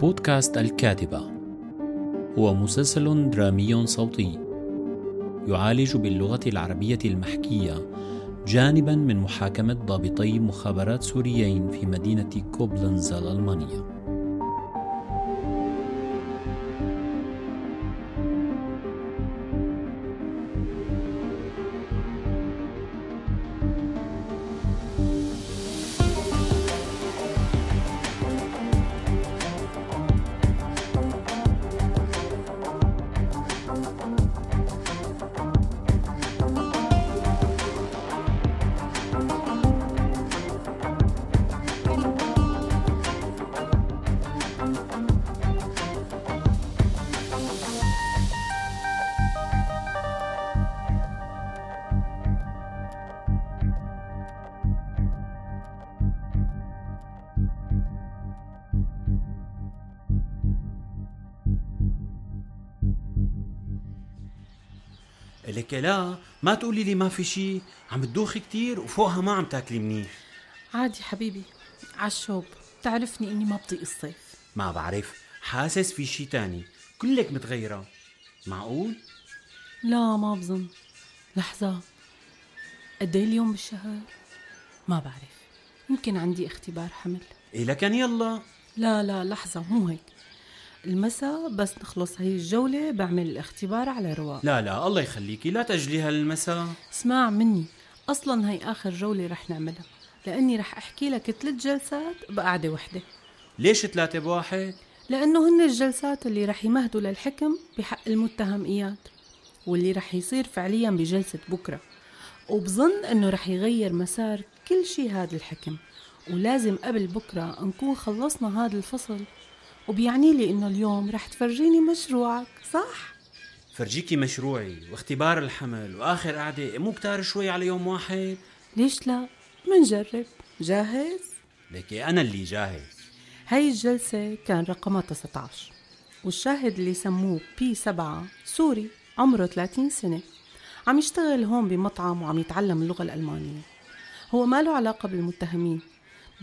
بودكاست الكاتبة. هو مسلسل درامي صوتي. يعالج باللغة العربية المحكية جانبا من محاكمة ضابطي مخابرات سوريين في مدينة كوبلنز الألمانية لك لا ما تقولي لي ما في شيء عم تدوخي كتير وفوقها ما عم تاكلي منيح. عادي حبيبي عالشوب. تعرفني إني ما بطيق الصيف. ما بعرف حاسس في شيء تاني. كلك متغيرة. معقول؟ لا ما بظن. لحظة. قد إيه اليوم بالشهر؟ ما بعرف. يمكن عندي اختبار حمل. إيه لكن يلا. لا لا لحظة مو هيك. المساء بس نخلص هي الجولة بعمل الاختبار على رواق. لا لا الله يخليكي. لا تجليها للمساء اسمع مني. أصلا هي آخر جولة رح نعملها. لأني رح أحكي لك ثلاث جلسات بقعدة وحدة. ليش ثلاثة بواحد؟ لأنه هن الجلسات اللي رح يمهدوا للحكم بحق المتهم اياد واللي رح يصير فعليا بجلسة بكرة. وبظن إنه رح يغير مسار كل شي هذا الحكم. ولازم قبل بكرة نكون خلصنا هذا الفصل. وبيعني لي إنه اليوم رح تفرجيني مشروعك صح؟ فرجيكي مشروعي واختبار الحمل وآخر قعدة مو كتار شوي على يوم واحد؟ ليش لا؟ منجرب. جاهز؟ لكي أنا اللي جاهز. هاي الجلسة كان رقمها 19 والشاهد اللي سموه P 7 سوري عمره 30 سنة. عم يشتغل هون بمطعم وعم يتعلم اللغة الألمانية. هو ما له علاقة بالمتهمين.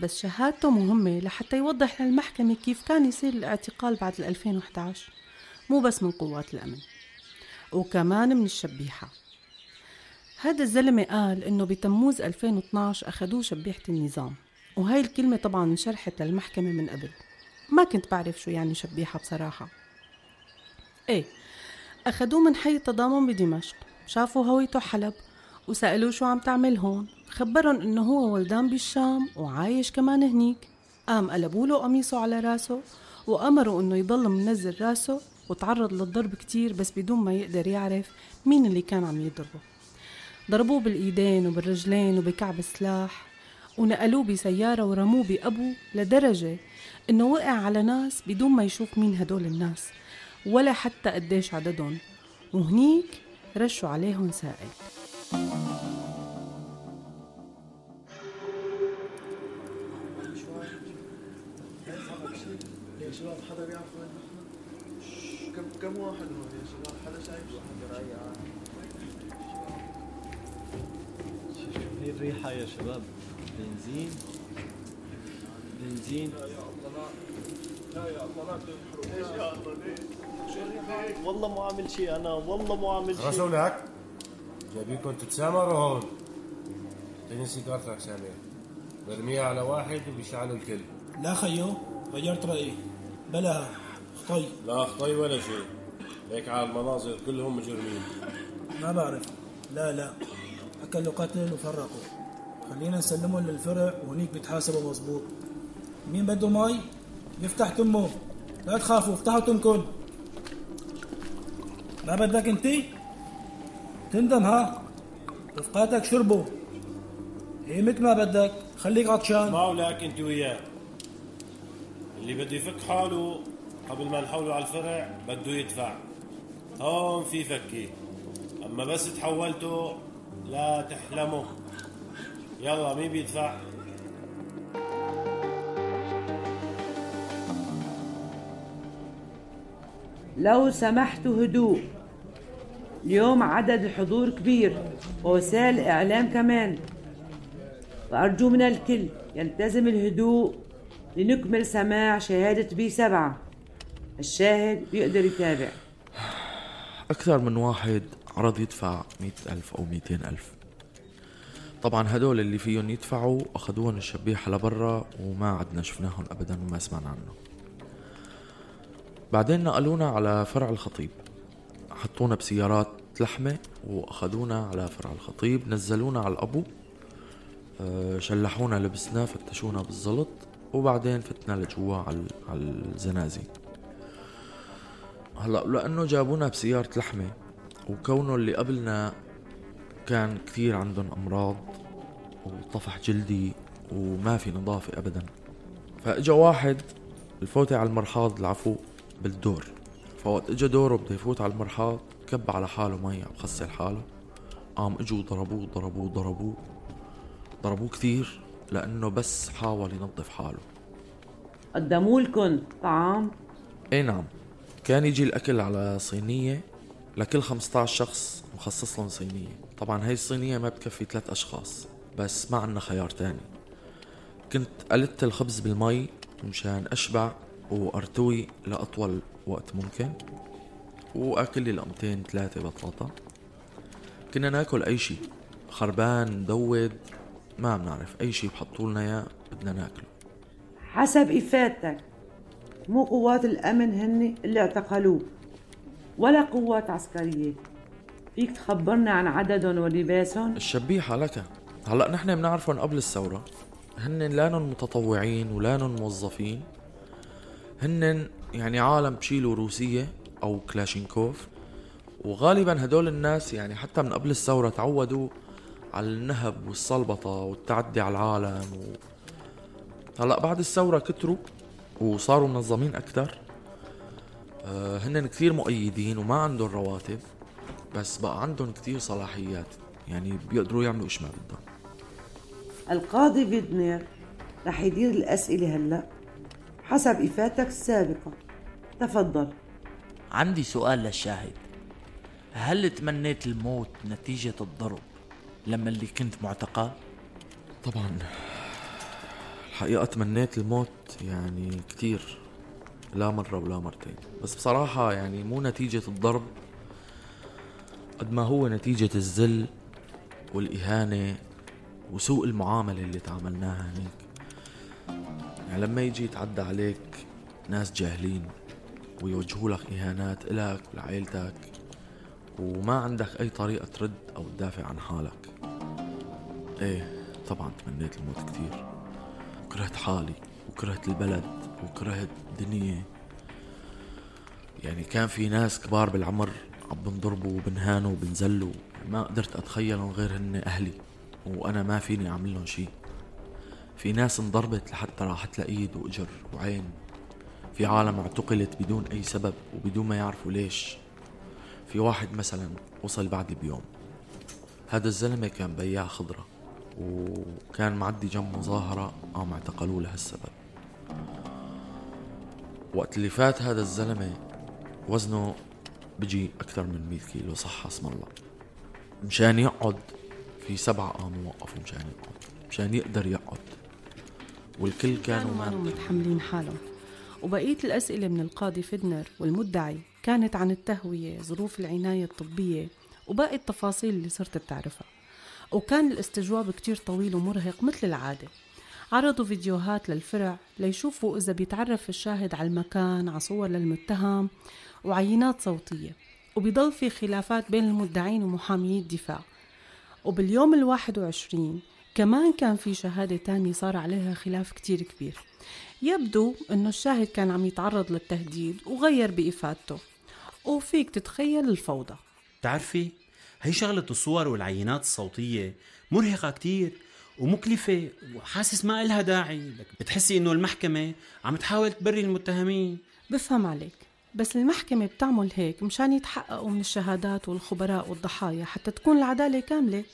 بس شهادته مهمة لحتى يوضح للمحكمة كيف كان يصير الاعتقال بعد 2011 مو بس من قوات الأمن وكمان من الشبيحة. هذا الزلمة قال إنه بتموز 2012 أخدوه شبيحة النظام وهاي الكلمة طبعا انشرحت للمحكمة من قبل. ما كنت بعرف شو يعني شبيحة بصراحة. إيه أخدوه من حي التضامن بدمشق شافوا هويته حلب وسألوه شو عم تعمل هون. خبرهم إنه هو ولدان بالشام وعايش كمان هنيك. قام قلبوا له قميصه على راسه وأمروا إنه يضل منزل راسه وتعرض للضرب كتير بس بدون ما يقدر يعرف مين اللي كان عم يضربه. ضربوه بالإيدين وبالرجلين وبكعب السلاح ونقلوه بسيارة ورموه بأبوه لدرجة إنه وقع على ناس بدون ما يشوف مين هدول الناس ولا حتى قديش عددهم. وهنيك رشوا عليهم سائل. شباب حدا بيعرف وين كم كم واحد هون يا شباب؟ حدا شايف؟ واحد شو هي الريحة يا شباب. بنزين. بنزين. والله مو عامل شيء أنا والله مو عامل شيء. رسولك جايبينكم تتسامروا هون. اعطيني سيجارتك سامي برميها على واحد وبيشعلوا الكل. لا خيو غيرت رأيي. بلا خطي لا خطي ولا شيء. هيك على المناظر كلهم مجرمين. ما بعرف. لا لا. أكلوا قتل وفرقوا. خلينا نسلمهم للفرع وهنيك بيتحاسبوا مزبوط مين بده مي يفتح تمه. لا تخافوا افتحوا تمكن. ما بدك أنت؟ تندم ها؟ رفقاتك شربوا. هي مثل ما بدك. خليك عطشان. ما ولك أنت وياه. اللي بده يفك حاله قبل ما نحوله على الفرع بده يدفع. هون في فكي. أما بس تحولته لا تحلموا يلا مين بيدفع؟ لو سمحت هدوء. اليوم عدد الحضور كبير. ووسائل إعلام كمان. فأرجو من الكل يلتزم الهدوء لنكمل سماع شهادة بي سبعة. الشاهد بيقدر يتابع. أكثر من واحد عرض يدفع مئة ألف أو مئتين ألف. طبعا هدول اللي فيهم يدفعوا أخذوهم الشبيحة لبرا وما عدنا شفناهم أبدا وما سمعنا عنهم. بعدين نقلونا على فرع الخطيب. حطونا بسيارات لحمة وأخذونا على فرع الخطيب نزلونا على الأبو آه، شلحونا لبسنا فتشونا بالزلط. وبعدين فتنا لجوا على الزنازي. هلأ لأنه جابونا بسيارة لحمة وكونه اللي قبلنا كان كثير عندهم أمراض وطفح جلدي وما في نظافة ابدا. فإجا واحد الفوتة على المرحاض العفو بالدور. فوقت إجا دوره بده يفوت على المرحاض كب على حاله مي عم بخسل حاله. قام إجوا ضربوه ضربوه ضربوه ضربوه كثير. لأنه بس حاول ينظف حاله. قدموا لكم طعام؟ إي نعم. كان يجي الأكل على صينية لكل 15 شخص مخصص لهم صينية. طبعا هاي الصينية ما بتكفي ثلاث أشخاص بس ما عنا خيار تاني. كنت قلت الخبز بالمي مشان أشبع وأرتوي لأطول وقت ممكن وأكل لي لقمتين ثلاثة بطاطا. كنا ناكل أي شي خربان مدود. ما بنعرف. أي شي بحطوا لنا إياه بدنا ناكله. حسب إفادتك مو قوات الأمن هن اللي اعتقلوه ولا قوات عسكرية. فيك تخبرنا عن عددهم ولباسهم؟ الشبيحة لك. هلأ نحن بنعرفهم قبل الثورة. هن لانن متطوعين ولانن موظفين. هن يعني عالم بشيلوا روسية أو كلاشينكوف. وغالبا هدول الناس يعني حتى من قبل الثورة تعودوا على النهب والسلبطة والتعدي على العالم و... هلا بعد الثورة كتروا وصاروا منظمين أكثر. آه هن كثير مؤيدين وما عندهم رواتب بس بقى عندهم كثير صلاحيات. يعني بيقدروا يعملوا إيش ما بدهم. القاضي فيدنير رح يدير الأسئلة هلأ حسب إفادتك السابقة. تفضل. عندي سؤال للشاهد. هل تمنيت الموت نتيجة الضرب؟ لما اللي كنت معتقل؟ طبعا. الحقيقة تمنيت الموت يعني كتير. لا مرة ولا مرتين. بس بصراحة يعني مو نتيجة الضرب. قد ما هو نتيجة الذل والإهانة وسوء المعاملة اللي تعاملناها هنيك يعني لما يجي يتعدى عليك ناس جاهلين ويوجهوا لك إهانات إلك ولعائلتك وما عندك أي طريقة ترد أو تدافع عن حالك. إيه طبعا تمنيت الموت كتير. وكرهت حالي وكرهت البلد وكرهت الدنيا يعني كان في ناس كبار بالعمر عم بنضربوا وبنهانوا وبنزلوا. ما قدرت اتخيلهم غير هن أهلي وأنا ما فيني أعمل لهم شيء في ناس انضربت لحتى راحت لإيد وإجر وعين. في عالم اعتقلت بدون أي سبب وبدون ما يعرفوا ليش. في واحد مثلا وصل بعدي بيوم. هذا الزلمة كان بياع خضرة. وكان معدي جنب مظاهرة قام اعتقلوه لهالسبب. وقت اللي فات هذا الزلمة وزنه بجي أكثر من 100 كيلو صح اسم الله. مشان يقعد في سبعة قاموا وقفوا مشان يقعد مشان يقدر يقعد. والكل كانوا ما متحملين حالهم. وبقية الأسئلة من القاضي فيدنر والمدعي كانت عن التهوية ظروف العناية الطبية وباقي التفاصيل اللي صرت بتعرفها. وكان الاستجواب كتير طويل ومرهق مثل العادة. عرضوا فيديوهات للفرع ليشوفوا إذا بيتعرف الشاهد على المكان على صور للمتهم وعينات صوتية. وبيضل في خلافات بين المدعين ومحامي الدفاع. وباليوم الواحد وعشرين كمان كان في شهادة تانية صار عليها خلاف كتير كبير. يبدو أنه الشاهد كان عم يتعرض للتهديد وغير بإفادته. وفيك تتخيل الفوضى. بتعرفي هي شغلة الصور والعينات الصوتية مرهقة كتير ومكلفة وحاسس ما إلها داعي بتحسي إنه المحكمة عم تحاول تبري المتهمين. بفهم عليك بس المحكمة بتعمل هيك مشان يتحققوا من الشهادات والخبراء والضحايا حتى تكون العدالة كاملة.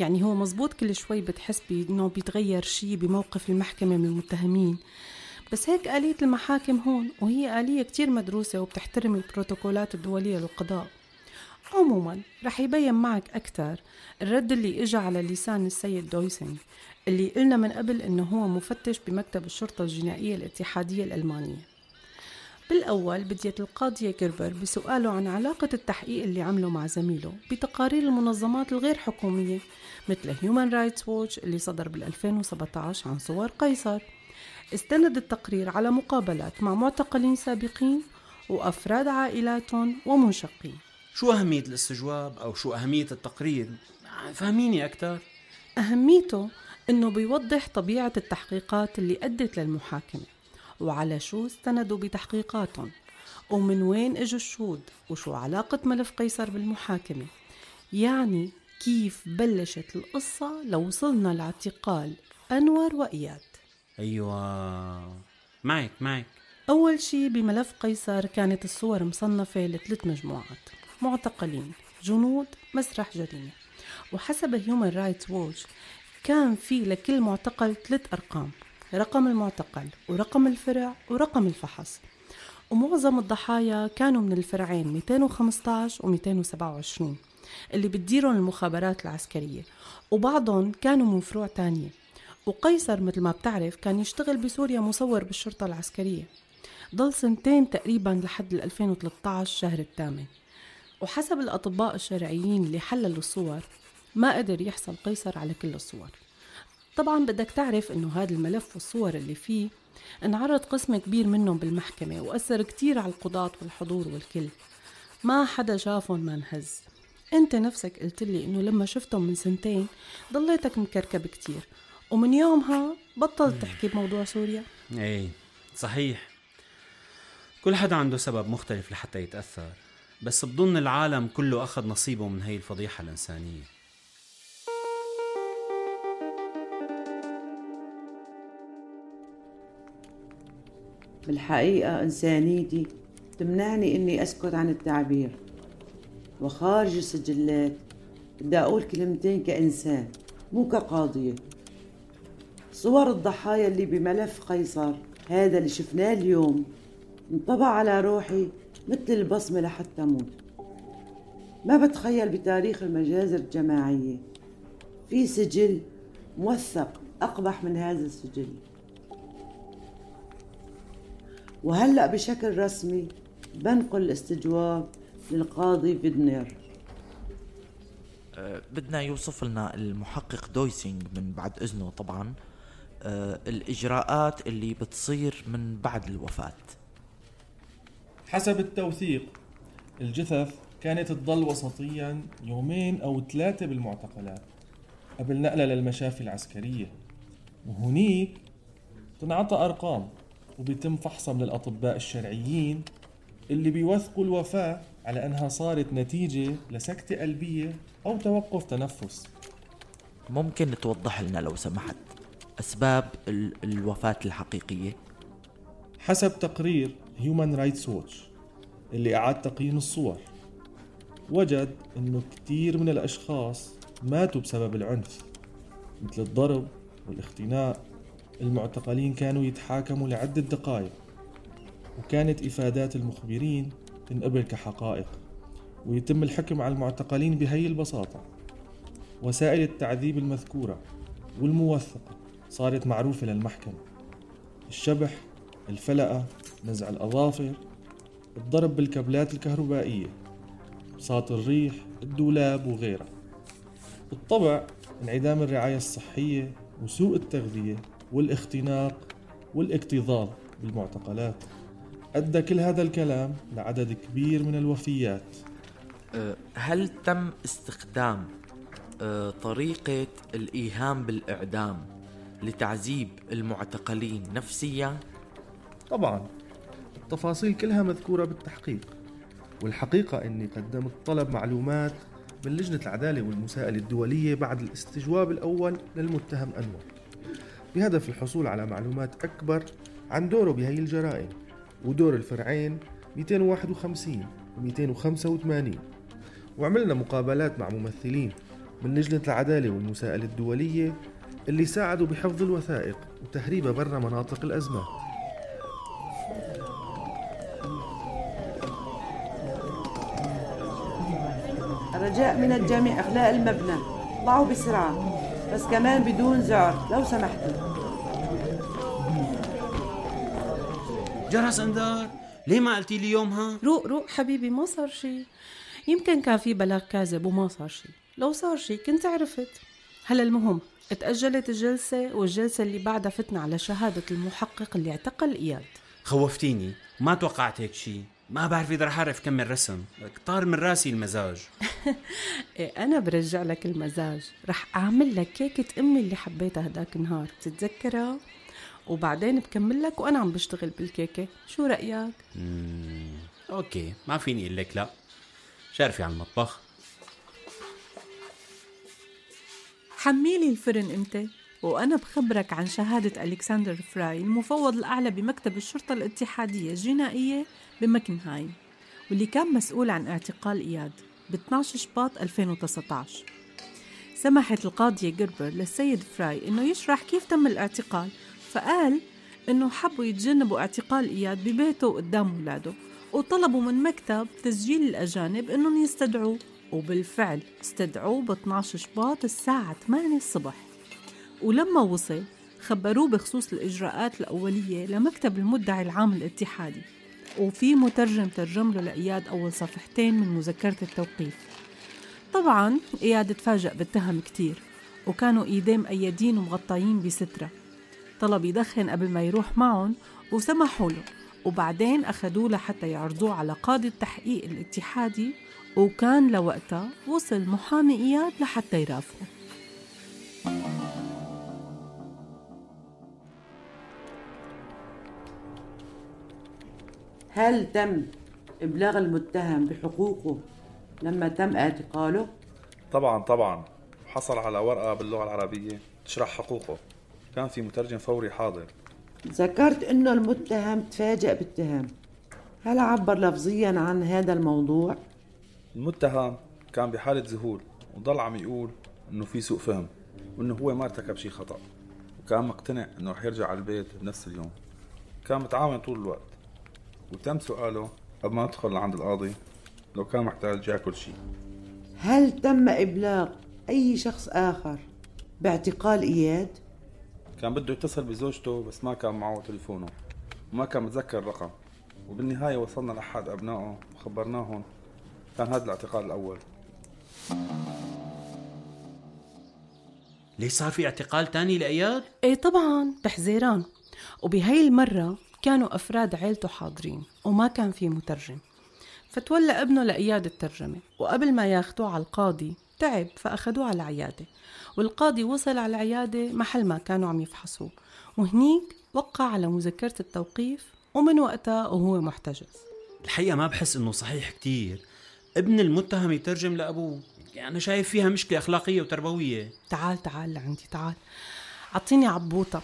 يعني هو مزبوط كل شوي بتحس بأنه بيتغير شيء بموقف المحكمة من المتهمين. بس هيك آلية المحاكم هون وهي آلية كتير مدروسة وبتحترم البروتوكولات الدولية للقضاء. عموما رح يبين معك أكثر الرد اللي إجا على لسان السيد دويسنج اللي قلنا من قبل إنه هو مفتش بمكتب الشرطة الجنائية الاتحادية الألمانية. بالأول بديت القاضية كيربر بسؤاله عن علاقة التحقيق اللي عمله مع زميله بتقارير المنظمات الغير حكومية مثل هيومن رايتس ووتش اللي صدر بال 2017 عن صور قيصر. استند التقرير على مقابلات مع معتقلين سابقين وأفراد عائلاتهم ومنشقين. شو أهمية الاستجواب أو شو أهمية التقرير؟ فهميني أكثر أهميته إنه بيوضح طبيعة التحقيقات اللي أدت للمحاكمة وعلى شو استندوا بتحقيقاتهم ومن وين إجوا الشهود وشو علاقة ملف قيصر بالمحاكمة. يعني كيف بلشت القصة لوصلنا لاعتقال أنور وإياد. أيوة. معك معك. أول شي بملف قيصر كانت الصور مصنفة لثلاث مجموعات. معتقلين جنود مسرح جريمة. وحسب هيومن رايتس ووتش كان في لكل معتقل ثلاث أرقام رقم المعتقل ورقم الفرع ورقم الفحص. ومعظم الضحايا كانوا من الفرعين 215 و 227 اللي بتديرهم المخابرات العسكرية. وبعضهم كانوا من فروع تانية. وقيصر مثل ما بتعرف كان يشتغل بسوريا مصور بالشرطة العسكرية. ضل سنتين تقريبا لحد 2013 شهر الثامن. وحسب الأطباء الشرعيين اللي حللوا الصور ما قدر يحصل قيصر على كل الصور. طبعا بدك تعرف إنه هذا الملف والصور اللي فيه انعرض قسم كبير منهم بالمحكمة وأثر كتير على القضاة والحضور والكل. ما حدا شافهم ما انهز. أنت نفسك قلت لي إنه لما شفتهم من سنتين ضليتك مكركب كتير. ومن يومها بطلت تحكي بموضوع سوريا؟ إيه صحيح. كل حدا عنده سبب مختلف لحتى يتأثر. بس بظن العالم كله أخذ نصيبه من هي الفضيحة الإنسانية. بالحقيقة إنسانيتي تمنعني إني أسكت عن التعبير. وخارج السجلات بدي أقول كلمتين كإنسان مو كقاضية. صور الضحايا اللي بملف قيصر هذا اللي شفناه اليوم. انطبع على روحي مثل البصمة لحتى موت ما بتخيل بتاريخ المجازر الجماعية. في سجل موثق أقبح من هذا السجل. وهلأ بشكل رسمي بنقل الاستجواب للقاضي فيدنير. أه بدنا يوصف لنا المحقق دويسينج من بعد إذنه طبعا. أه الإجراءات اللي بتصير من بعد الوفاة. حسب التوثيق الجثث كانت تضل وسطيا يومين أو ثلاثة بالمعتقلات قبل نقلها للمشافي العسكرية. وهنيك تنعطى أرقام وبيتم فحصها من الأطباء الشرعيين اللي بيوثقوا الوفاة على أنها صارت نتيجة لسكتة قلبية أو توقف تنفس. ممكن توضح لنا لو سمحت أسباب ال- الوفاة الحقيقية؟ حسب تقرير هيومن رايتس ووتش اللي أعاد تقييم الصور. وجد أنه كتير من الأشخاص ماتوا بسبب العنف مثل الضرب والاختناق. المعتقلين كانوا يتحاكموا لعدة دقائق وكانت إفادات المخبرين تنقبل كحقائق. ويتم الحكم على المعتقلين بهي البساطة. وسائل التعذيب المذكورة والموثقة صارت معروفة للمحكمة. الشبح الفلقة نزع الأظافر الضرب بالكابلات الكهربائية بساط الريح الدولاب وغيرها بالطبع انعدام الرعاية الصحية وسوء التغذية والاختناق والاكتظاظ بالمعتقلات. أدى كل هذا الكلام لعدد كبير من الوفيات. أه، هل تم استخدام أه، طريقة الإيهام بالإعدام لتعذيب المعتقلين نفسيا؟ طبعا. التفاصيل كلها مذكورة بالتحقيق. والحقيقة أني قدمت طلب معلومات من لجنة العدالة والمساءلة الدولية بعد الاستجواب الأول للمتهم أنور. بهدف الحصول على معلومات أكبر عن دوره بهي الجرائم ودور الفرعين 251 و 285 وعملنا مقابلات مع ممثلين من لجنة العدالة والمساءلة الدولية اللي ساعدوا بحفظ الوثائق وتهريبها برا مناطق الأزمات. رجاء من الجميع إخلاء المبنى. ضعوا بسرعة بس كمان بدون زعر لو سمحتوا جرس انذار ليه ما قلتي لي يومها روق روق حبيبي ما صار شي. يمكن كان في بلاغ كاذب وما صار شي. لو صار شي كنت عرفت. هلا المهم اتأجلت الجلسة والجلسة اللي بعدها فتنا على شهادة المحقق اللي اعتقل إياد. خوفتيني ما توقعت هيك شيء ما بعرف إذا رح أعرف كمل رسم. لك طار من راسي المزاج. إيه أنا برجع لك المزاج. رح أعمل لك كيكة أمي اللي حبيتها هداك النهار. بتتذكرها؟ وبعدين بكمل لك وأنا عم بشتغل بالكيكة. شو رأيك؟ مم. okay ما فيني أقول لك لا. شارفي على المطبخ. حميلي الفرن أنت وأنا بخبرك عن شهادة ألكسندر فراي المفوض الأعلى بمكتب الشرطة الاتحادية الجنائية بمكنهايم واللي كان مسؤول عن اعتقال إياد. ب 12 شباط 2019 سمحت القاضية جربر للسيد فراي إنه يشرح كيف تم الاعتقال فقال إنه حبوا يتجنبوا اعتقال إياد ببيته قدام ولاده وطلبوا من مكتب تسجيل الأجانب إنهم يستدعوه وبالفعل استدعوه ب 12 شباط الساعة 8 الصبح. ولما وصل خبروه بخصوص الإجراءات الأولية لمكتب المدعي العام الاتحادي. وفي مترجم ترجم له لإياد أول صفحتين من مذكرة التوقيف. طبعا إياد تفاجأ بالتهم كتير وكانوا إيديه مأيدين ومغطيين بسترة. طلب يدخن قبل ما يروح معهم وسمحوا له وبعدين أخدوه لحتى يعرضوه على قاضي التحقيق الاتحادي وكان لوقتها وصل محامي إياد لحتى يرافقه. هل تم إبلاغ المتهم بحقوقه لما تم اعتقاله؟ طبعا طبعا. حصل على ورقة باللغة العربية تشرح حقوقه. كان في مترجم فوري حاضر. ذكرت إنه المتهم تفاجأ بالتهم. هل عبر لفظيا عن هذا الموضوع؟ المتهم كان بحالة ذهول وضل عم يقول إنه في سوء فهم وإنه هو ما ارتكب شيء خطأ. وكان مقتنع إنه رح يرجع على البيت بنفس اليوم. كان متعاون طول الوقت. وتم سؤاله قبل ما يدخل لعند القاضي لو كان محتاج ياكل شيء. هل تم إبلاغ أي شخص آخر باعتقال إياد؟ كان بده يتصل بزوجته بس ما كان معه تليفونه. وما كان متذكر الرقم. وبالنهاية وصلنا لأحد أبنائه وخبرناهم كان هذا الاعتقال الأول. ليش صار في اعتقال تاني لإياد؟ إيه طبعا بحزيران وبهي المرة كانوا أفراد عيلته حاضرين وما كان في مترجم. فتولى ابنه لإياد الترجمة وقبل ما ياخدوه على القاضي تعب فأخدوه على العيادة والقاضي وصل على العيادة محل ما كانوا عم يفحصوه وهنيك وقع على مذكرة التوقيف ومن وقتها وهو محتجز. الحقيقة ما بحس إنه صحيح كتير. ابن المتهم يترجم لأبوه. يعني أنا شايف فيها مشكلة أخلاقية وتربوية. تعال تعال لعندي تعال. عطيني عبوطة.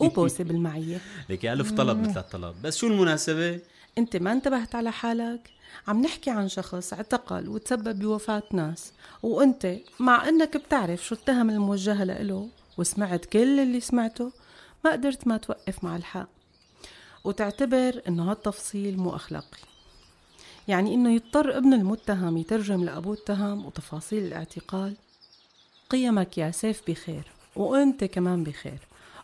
وبوسة بالمعية لك ألف طلب مثل الطلب. بس شو المناسبة؟ أنت ما انتبهت على حالك؟ عم نحكي عن شخص اعتقل وتسبب بوفاة ناس. وأنت مع إنك بتعرف شو التهم الموجهة له وسمعت كل اللي سمعته ما قدرت ما توقف مع الحق. وتعتبر إنه هالتفصيل مو أخلاقي. يعني إنه يضطر ابن المتهم يترجم لابوه التهم وتفاصيل الاعتقال. قيمك يا سيف بخير وأنت كمان بخير.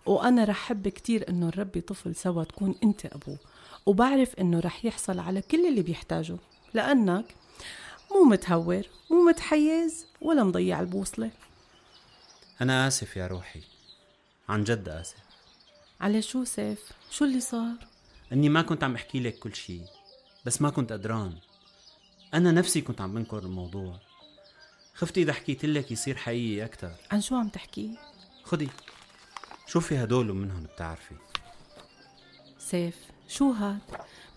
وأنا رح حب كتير إنه نربي طفل سوا تكون أنت أبوه. وبعرف إنه رح يحصل على كل اللي بيحتاجه. لأنك مو متهور مو متحيز ولا مضيع البوصلة. أنا آسف يا روحي. عن جد آسف. على شو سيف؟ شو اللي صار؟ إني ما كنت عم أحكي لك كل شيء بس ما كنت قدران. أنا نفسي كنت عم بنكر الموضوع. خفت إذا حكيت لك يصير حقيقي أكتر. عن شو عم تحكي؟ خدي. شوفي هدول ومنهم بتعرفي؟ سيف شو هاد؟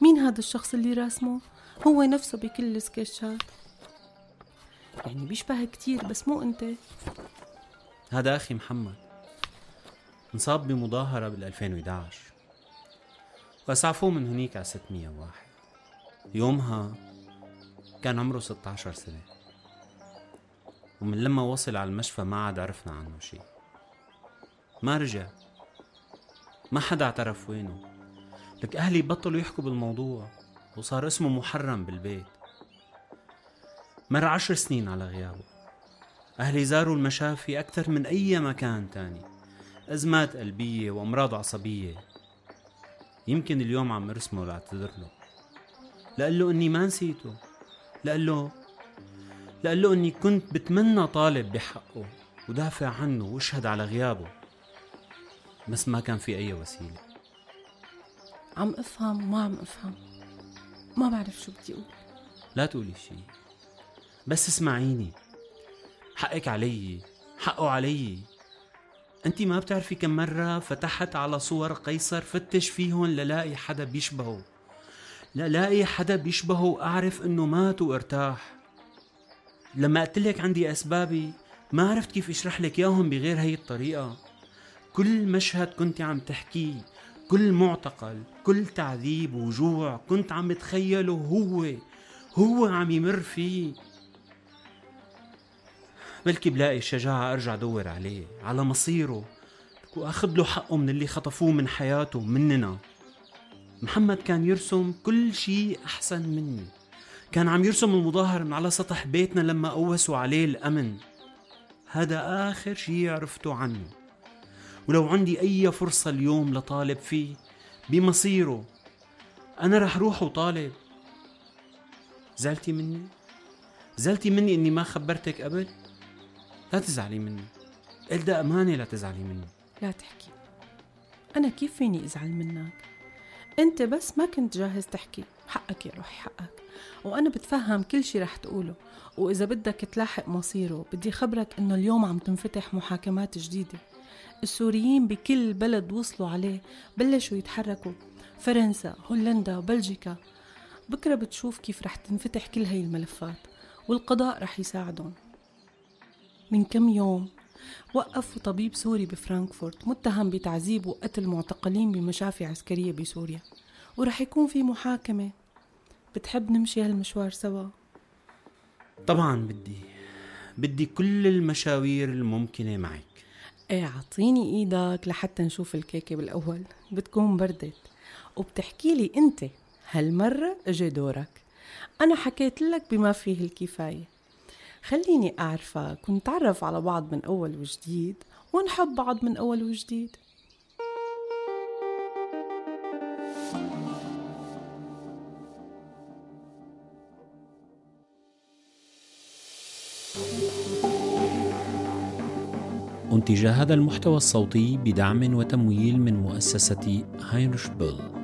مين هذا الشخص اللي راسمه؟ هو نفسه بكل السكتشات. يعني بيشبه كتير بس مو انت. هذا أخي محمد. انصاب بمظاهرة بال 2011 وأسعفوه من هنيك على 601 يومها كان عمره 16 سنة. ومن لما وصل على المشفى ما عاد عرفنا عنه شيء. ما رجع. ما حدا اعترف وينه. لك أهلي بطلوا يحكوا بالموضوع وصار اسمه محرم بالبيت. مر عشر سنين على غيابه. أهلي زاروا المشافي أكثر من أي مكان تاني. أزمات قلبية وأمراض عصبية. يمكن اليوم عم ارسمه لاعتذر له لقال له إني ما نسيته. لقال له لقال له إني كنت بتمنى طالب بحقه ودافع عنه واشهد على غيابه. بس ما كان في أي وسيلة. عم أفهم وما عم أفهم. ما بعرف شو بدي أقول. لا تقولي شي. بس اسمعيني. حقك علي. حقه علي. انت ما بتعرفي كم مرة فتحت على صور قيصر فتش فيهن للاقي حدا بيشبهه. للاقي حدا بيشبهه واعرف إنه مات وارتاح. لما قلت لك عندي أسبابي ما عرفت كيف أشرح لك إياهم بغير هي الطريقة. كل مشهد كنت عم تحكيه كل معتقل كل تعذيب وجوع كنت عم تخيله هو هو عم يمر فيه. بلكي بلاقي الشجاعة أرجع دور عليه على مصيره. وأخذ له حقه من اللي خطفوه من حياته مننا. محمد كان يرسم كل شيء أحسن مني. كان عم يرسم المظاهر من على سطح بيتنا لما قوسوا عليه الأمن. هذا آخر شيء عرفته عنه. ولو عندي أي فرصة اليوم لطالب فيه بمصيره أنا رح روح وطالب. زعلتي مني؟ زعلتي مني إني ما خبرتك قبل؟ لا تزعلي مني. إلدا أمانة لا تزعلي مني. لا تحكي. أنا كيف فيني أزعل منك؟ أنت بس ما كنت جاهز تحكي. حقك يا روحي حقك. وأنا بتفهم كل شي رح تقوله. وإذا بدك تلاحق مصيره بدي خبرك إنه اليوم عم تنفتح محاكمات جديدة. السوريين بكل بلد وصلوا عليه بلشوا يتحركوا. فرنسا هولندا بلجيكا. بكرة بتشوف كيف رح تنفتح كل هاي الملفات والقضاء رح يساعدهم. من كم يوم وقفوا طبيب سوري بفرانكفورت متهم بتعذيب وقتل معتقلين بمشافي عسكرية بسوريا. ورح يكون في محاكمة. بتحب نمشي هالمشوار سوا؟ طبعا بدي. بدي كل المشاوير الممكنة معك. إيه عطيني إيدك لحتى نشوف الكيكة بالأول. بتكون بردت. وبتحكي لي انت هالمرة أجي دورك. أنا حكيت لك بما فيه الكفاية. خليني أعرفك ونتعرف على بعض من أول وجديد ونحب بعض من أول وجديد. أنتج هذا المحتوى الصوتي بدعم وتمويل من مؤسسة هاينرش بيل